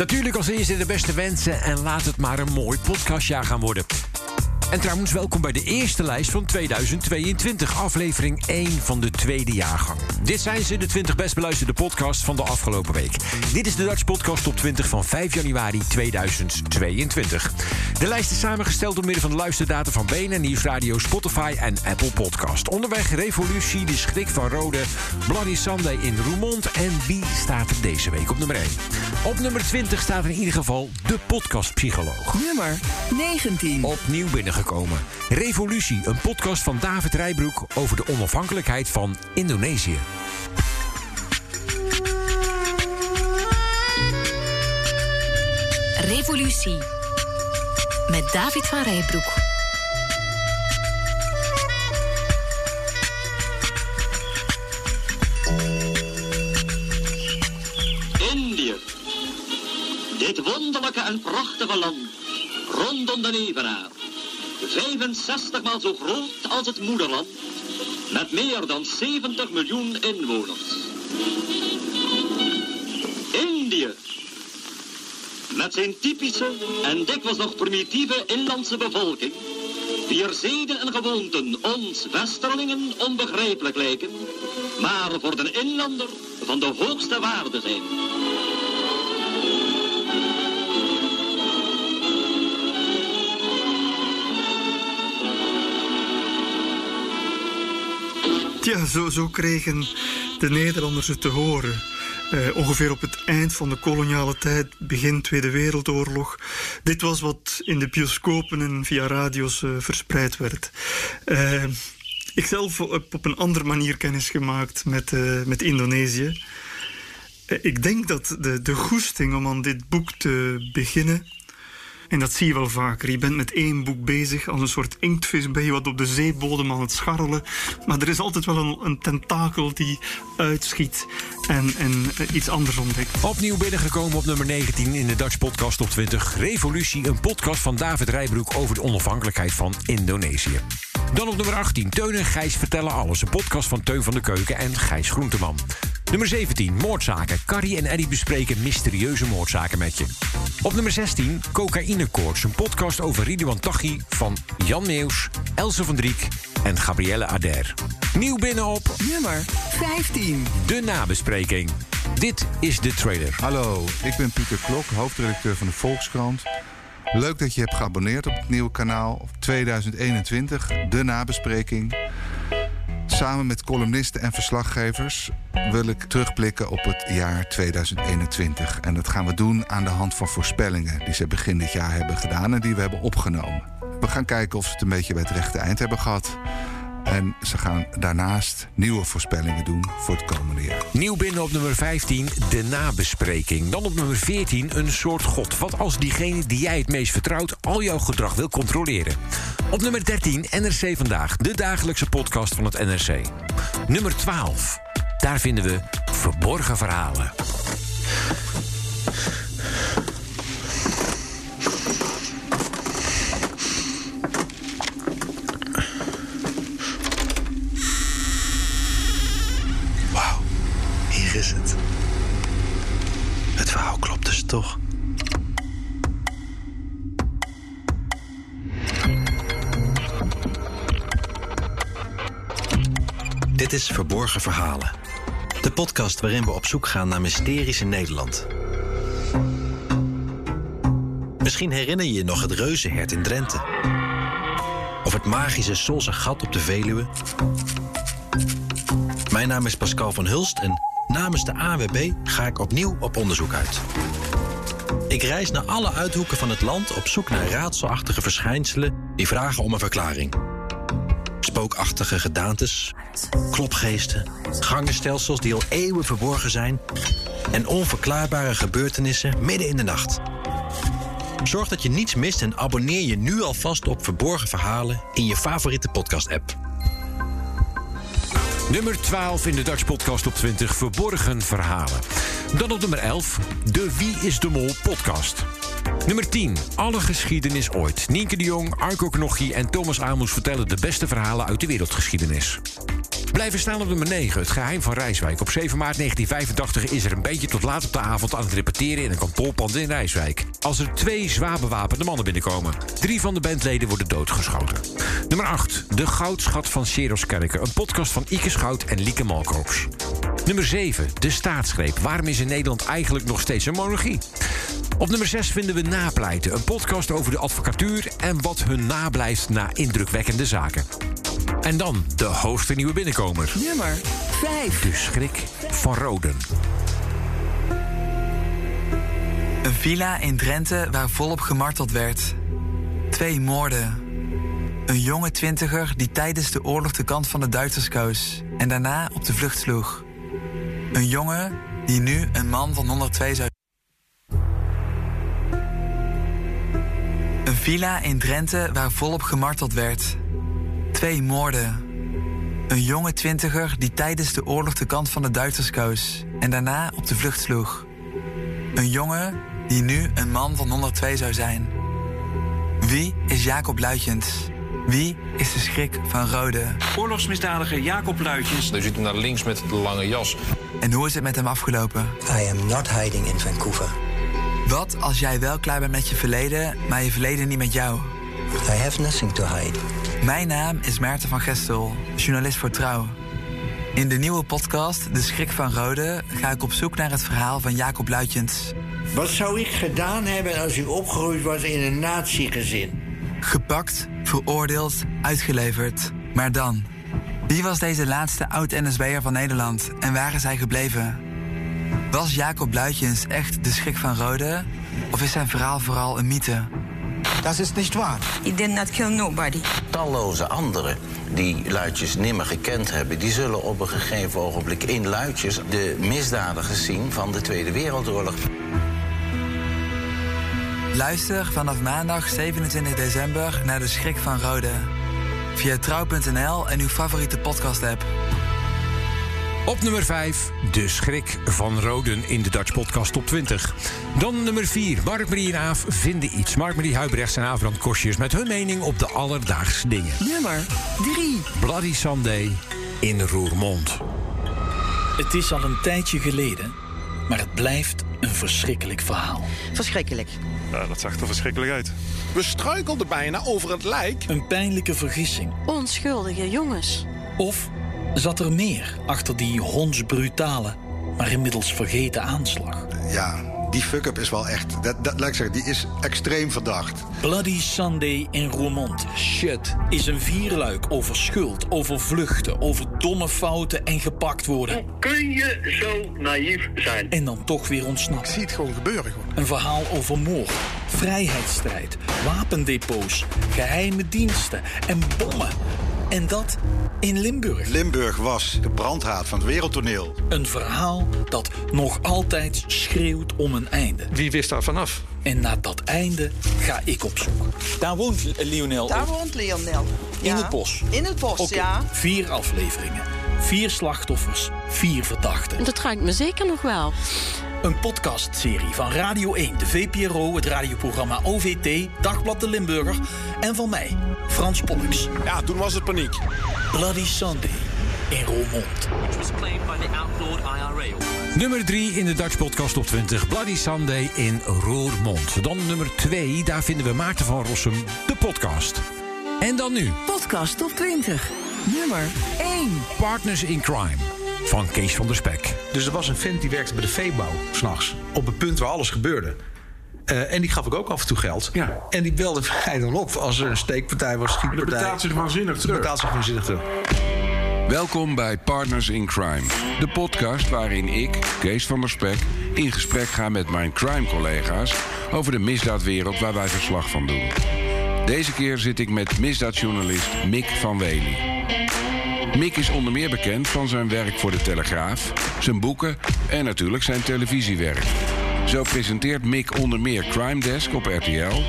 Natuurlijk als eerste de beste wensen en laat het maar een mooi podcastjaar gaan worden. En trouwens, welkom bij de eerste lijst van 2022, aflevering 1 van de tweede jaargang. Dit zijn ze, de 20 best beluisterde podcasts van de afgelopen week. Dit is de Dutch Podcast Top 20 van 5 januari 2022. De lijst is samengesteld door middel van de luisterdata van BNN Nieuwsradio, Spotify en Apple Podcast. Onderweg Revolutie, De Schrik van Rode, Bloody Sunday in Roermond en wie staat er deze week op nummer 1? Op nummer 20 staat in ieder geval de podcastpsycholoog. Nummer 19. Opnieuw binnengekomen. Revolutie, een podcast van David Rijbroek over de onafhankelijkheid van Indonesië. Revolutie met David van Rijbroek. Indië. Dit wonderlijke en prachtige land, rondom de Evenaar. 65 maal zo groot als het moederland, met meer dan 70 miljoen inwoners. Indië. Met zijn typische en dikwijls nog primitieve inlandse bevolking, wier zeden en gewoonten ons westerlingen onbegrijpelijk lijken, maar voor de inlander van de hoogste waarde zijn. Ja, zo, zo kregen de Nederlanders het te horen. Eh, ongeveer op het eind van de koloniale tijd, begin Tweede Wereldoorlog. Dit was wat in de bioscopen en via radio's eh, verspreid werd. Uh, ik zelf heb op een andere manier kennis gemaakt met, met Indonesië. ik denk dat de, de goesting om aan dit boek te beginnen en dat zie je wel vaker. Je bent met één boek bezig, als een soort inktvis ben je wat op de zeebodem aan het scharrelen. Maar er is altijd wel een, een tentakel die uitschiet en, en iets anders ontdekt. Opnieuw binnengekomen op nummer 19 in de Dutch Podcast op 20. Revolutie, een podcast van David Rijbroek over de onafhankelijkheid van Indonesië. Dan op nummer 18, Teun en Gijs vertellen alles. Een podcast van Teun van de Keuken en Gijs Groenteman. Nummer 17, moordzaken. Carrie en Eddie bespreken mysterieuze moordzaken met je. Op nummer 16, Cocaïnekoorts. Een podcast over Ridwan Taghi van Jan Meeuws, Else van Driek en Gabrielle Ader. Nieuw binnen op nummer 15. De nabespreking. Dit is de trailer. Hallo, ik ben Pieter Klok, hoofdredacteur van de Volkskrant. Leuk dat je hebt geabonneerd op het nieuwe kanaal 2021, de nabespreking. Samen met columnisten en verslaggevers wil ik terugblikken op het jaar 2021. En dat gaan we doen aan de hand van voorspellingen die ze begin dit jaar hebben gedaan en die we hebben opgenomen. We gaan kijken of ze het een beetje bij het rechte eind hebben gehad. En ze gaan daarnaast nieuwe voorspellingen doen voor het komende jaar. Nieuw binnen op nummer 15, de nabespreking. Dan op nummer 14, een soort god. Wat als diegene die jij het meest vertrouwt al jouw gedrag wil controleren? Op nummer 13, NRC Vandaag, de dagelijkse podcast van het NRC. Nummer 12, daar vinden we verborgen verhalen. is het. Het verhaal klopt dus toch. Dit is Verborgen Verhalen. De podcast waarin we op zoek gaan naar mysteries in Nederland. Misschien herinner je je nog het reuzenhert in Drenthe. Of het magische Solse gat op de Veluwe. Mijn naam is Pascal van Hulst en Namens de AWB ga ik opnieuw op onderzoek uit. Ik reis naar alle uithoeken van het land op zoek naar raadselachtige verschijnselen die vragen om een verklaring. Spookachtige gedaantes, klopgeesten, gangenstelsels die al eeuwen verborgen zijn en onverklaarbare gebeurtenissen midden in de nacht. Zorg dat je niets mist en abonneer je nu alvast op Verborgen Verhalen in je favoriete podcast-app. Nummer 12 in de Dutch Podcast op 20 Verborgen Verhalen. Dan op nummer 11 de Wie is de Mol podcast. Nummer 10 Alle geschiedenis ooit. Nienke de Jong, Arco Knochie en Thomas Amos vertellen de beste verhalen uit de wereldgeschiedenis. Blijven staan op nummer 9, het geheim van Rijswijk. Op 7 maart 1985 is er een beetje tot laat op de avond aan het repeteren in een kantoorpand in Rijswijk. Als er twee zwaar bewapende mannen binnenkomen. Drie van de bandleden worden doodgeschoten. Nummer 8, de goudschat van Seroskerken. Een podcast van Ike Schout en Lieke Malkoops. Nummer 7, de staatsgreep. Waarom is in Nederland eigenlijk nog steeds een monarchie? Op nummer 6 vinden we Napleiten, een podcast over de advocatuur en wat hun nablijft na indrukwekkende zaken. En dan de hoogste nieuwe binnenkomer. Nummer 5. De schrik van Roden. Een villa in Drenthe waar volop gemarteld werd. Twee moorden. Een jonge twintiger die tijdens de oorlog de kant van de Duitsers koos en daarna op de vlucht sloeg. Een jongen die nu een man van 102 zou. Een villa in Drenthe waar volop gemarteld werd. Twee moorden. Een jonge twintiger die tijdens de oorlog de kant van de Duitsers koos en daarna op de vlucht sloeg. Een jongen die nu een man van 102 zou zijn. Wie is Jacob Luitjens? Wie is de schrik van Rode? Oorlogsmisdadiger Jacob Luitjens. U ziet hem naar links met de lange jas. En hoe is het met hem afgelopen? I am not hiding in Vancouver. Wat als jij wel klaar bent met je verleden, maar je verleden niet met jou? I have nothing to hide. Mijn naam is Maarten van Gestel, journalist voor Trouw. In de nieuwe podcast De Schrik van Rode ga ik op zoek naar het verhaal van Jacob Luitjens. Wat zou ik gedaan hebben als ik opgegroeid was in een nazi-gezin? Gepakt, veroordeeld, uitgeleverd. Maar dan? Wie was deze laatste oud-NSB'er van Nederland en waar is hij gebleven? Was Jacob Luitjens echt de schrik van Rode? Of is zijn verhaal vooral een mythe? Dat is niet waar. He did not kill nobody. Talloze anderen die Luitjes nimmer gekend hebben... die zullen op een gegeven ogenblik in Luitjes... de misdadigers zien van de Tweede Wereldoorlog. Luister vanaf maandag 27 december naar De Schrik van Rode. Via trouw.nl en uw favoriete podcast-app. Op nummer 5, De Schrik van Roden in de Dutch Podcast Top 20. Dan nummer 4, Mark-Marie en Aaf vinden iets. Mark-Marie Huibrechts en Aafbrand Kostjes met hun mening op de alledaagse dingen. Nummer 3, Bloody Sunday in Roermond. Het is al een tijdje geleden, maar het blijft een verschrikkelijk verhaal. Verschrikkelijk. Ja, dat zag er verschrikkelijk uit. We struikelden bijna over het lijk. Een pijnlijke vergissing. Onschuldige jongens. Of zat er meer achter die hondsbrutale, maar inmiddels vergeten aanslag? Ja, die fuck-up is wel echt. Dat, dat, laat ik zeggen, die is extreem verdacht. Bloody Sunday in Roermond. Shit. Is een vierluik over schuld, over vluchten, over domme fouten en gepakt worden. Kun je zo naïef zijn? En dan toch weer ontsnappen. Ik zie het gewoon gebeuren. Gewoon. Een verhaal over moord, vrijheidsstrijd, wapendepots, geheime diensten en bommen. En dat in Limburg. Limburg was de brandhaard van het wereldtoneel. Een verhaal dat nog altijd schreeuwt om een einde. Wie wist daar vanaf? En naar dat einde ga ik op zoek. Daar woont Lionel. Daar woont Lionel. In het bos. In het bos, okay. ja. Vier afleveringen. Vier slachtoffers. Vier verdachten. Dat ruikt me zeker nog wel. Een podcastserie van Radio 1, de VPRO, het radioprogramma OVT, Dagblad de Limburger en van mij, Frans Pollux. Ja, toen was het paniek. Bloody Sunday in Roermond. Nummer 3 in de Dutch Podcast op 20, Bloody Sunday in Roermond. Dan nummer 2, daar vinden we Maarten van Rossum, de podcast. En dan nu. Podcast Top 20. Nummer 1. Partners in Crime van Kees van der Spek. Dus er was een vent die werkte bij de veebouw, s'nachts. Op het punt waar alles gebeurde. Uh, en die gaf ik ook af en toe geld. Ja. En die belde mij dan op als er een steekpartij was, schietpartij. Dat betaalt zich waanzinnig terug. Dat betaalt zich waanzinnig terug. Welkom bij Partners in Crime. De podcast waarin ik, Kees van der Spek, in gesprek ga met mijn crime-collega's... over de misdaadwereld waar wij verslag van doen. Deze keer zit ik met misdaadjournalist Mick van Wely. Mick is onder meer bekend van zijn werk voor de Telegraaf, zijn boeken en natuurlijk zijn televisiewerk. Zo presenteert Mick onder meer Crime Desk op RTL,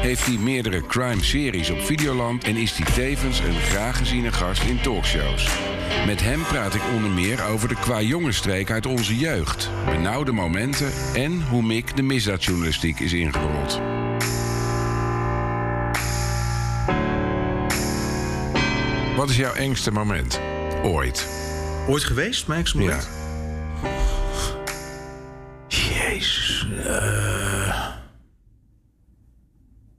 heeft hij meerdere crime-series op Videoland en is hij tevens een graag geziene gast in talkshows. Met hem praat ik onder meer over de qua-jongenstreek uit onze jeugd, benauwde momenten en hoe Mick de misdaadjournalistiek is ingerold. Wat is jouw engste moment? Ooit. Ooit geweest, mijn engste moment? Jezus. eh,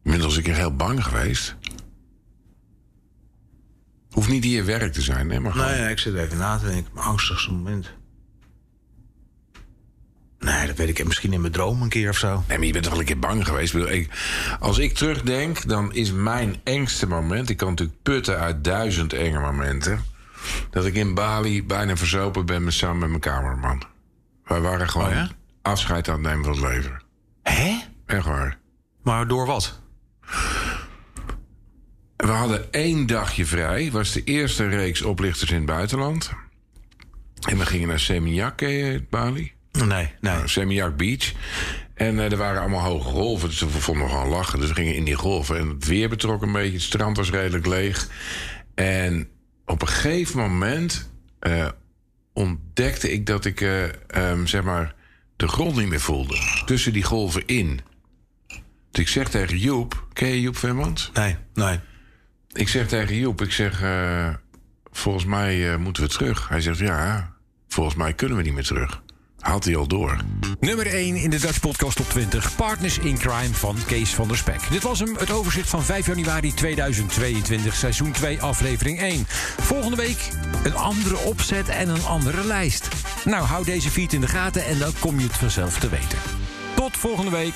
Inmiddels een keer heel bang geweest. Hoeft niet je werk te zijn, hè? Maar gewoon- Nee, nee, ik zit even na te denken. Mijn angstigste moment. Nee, dat weet ik misschien in mijn droom een keer of zo. Nee, maar je bent toch wel een keer bang geweest. Ik bedoel, ik- als ik terugdenk, dan is mijn engste moment... ik kan natuurlijk putten uit duizend enge momenten... dat ik in Bali bijna verzopen ben met, samen met mijn kamerman. Wij waren gewoon Oh ja? afscheid aan het nemen van het leven. Hè? Echt waar. Maar door wat? We hadden één dagje vrij. was de eerste reeks oplichters in het buitenland. En we gingen naar Seminyak, je Bali? Nee, nee. Seminyak Beach. En eh, er waren allemaal hoge golven, dus we vonden we gewoon lachen. Dus we gingen in die golven. En het weer betrok een beetje, het strand was redelijk leeg. En op een gegeven moment eh, ontdekte ik dat ik, eh, ehm, zeg maar, de grond niet meer voelde. Tussen die golven in. Dus ik zeg tegen Joep, ken je Joep Vermans? Nee, nee. Ik zeg tegen Joep, ik zeg, volgens mij moeten we terug. Hij zegt, ja, volgens mij kunnen we niet meer terug. Haalt hij al door. Nummer 1 in de Dutch Podcast Top 20. Partners in Crime van Kees van der Spek. Dit was hem, het overzicht van 5 januari 2022, seizoen 2, aflevering 1. Volgende week een andere opzet en een andere lijst. Nou, hou deze feed in de gaten en dan kom je het vanzelf te weten. Tot volgende week.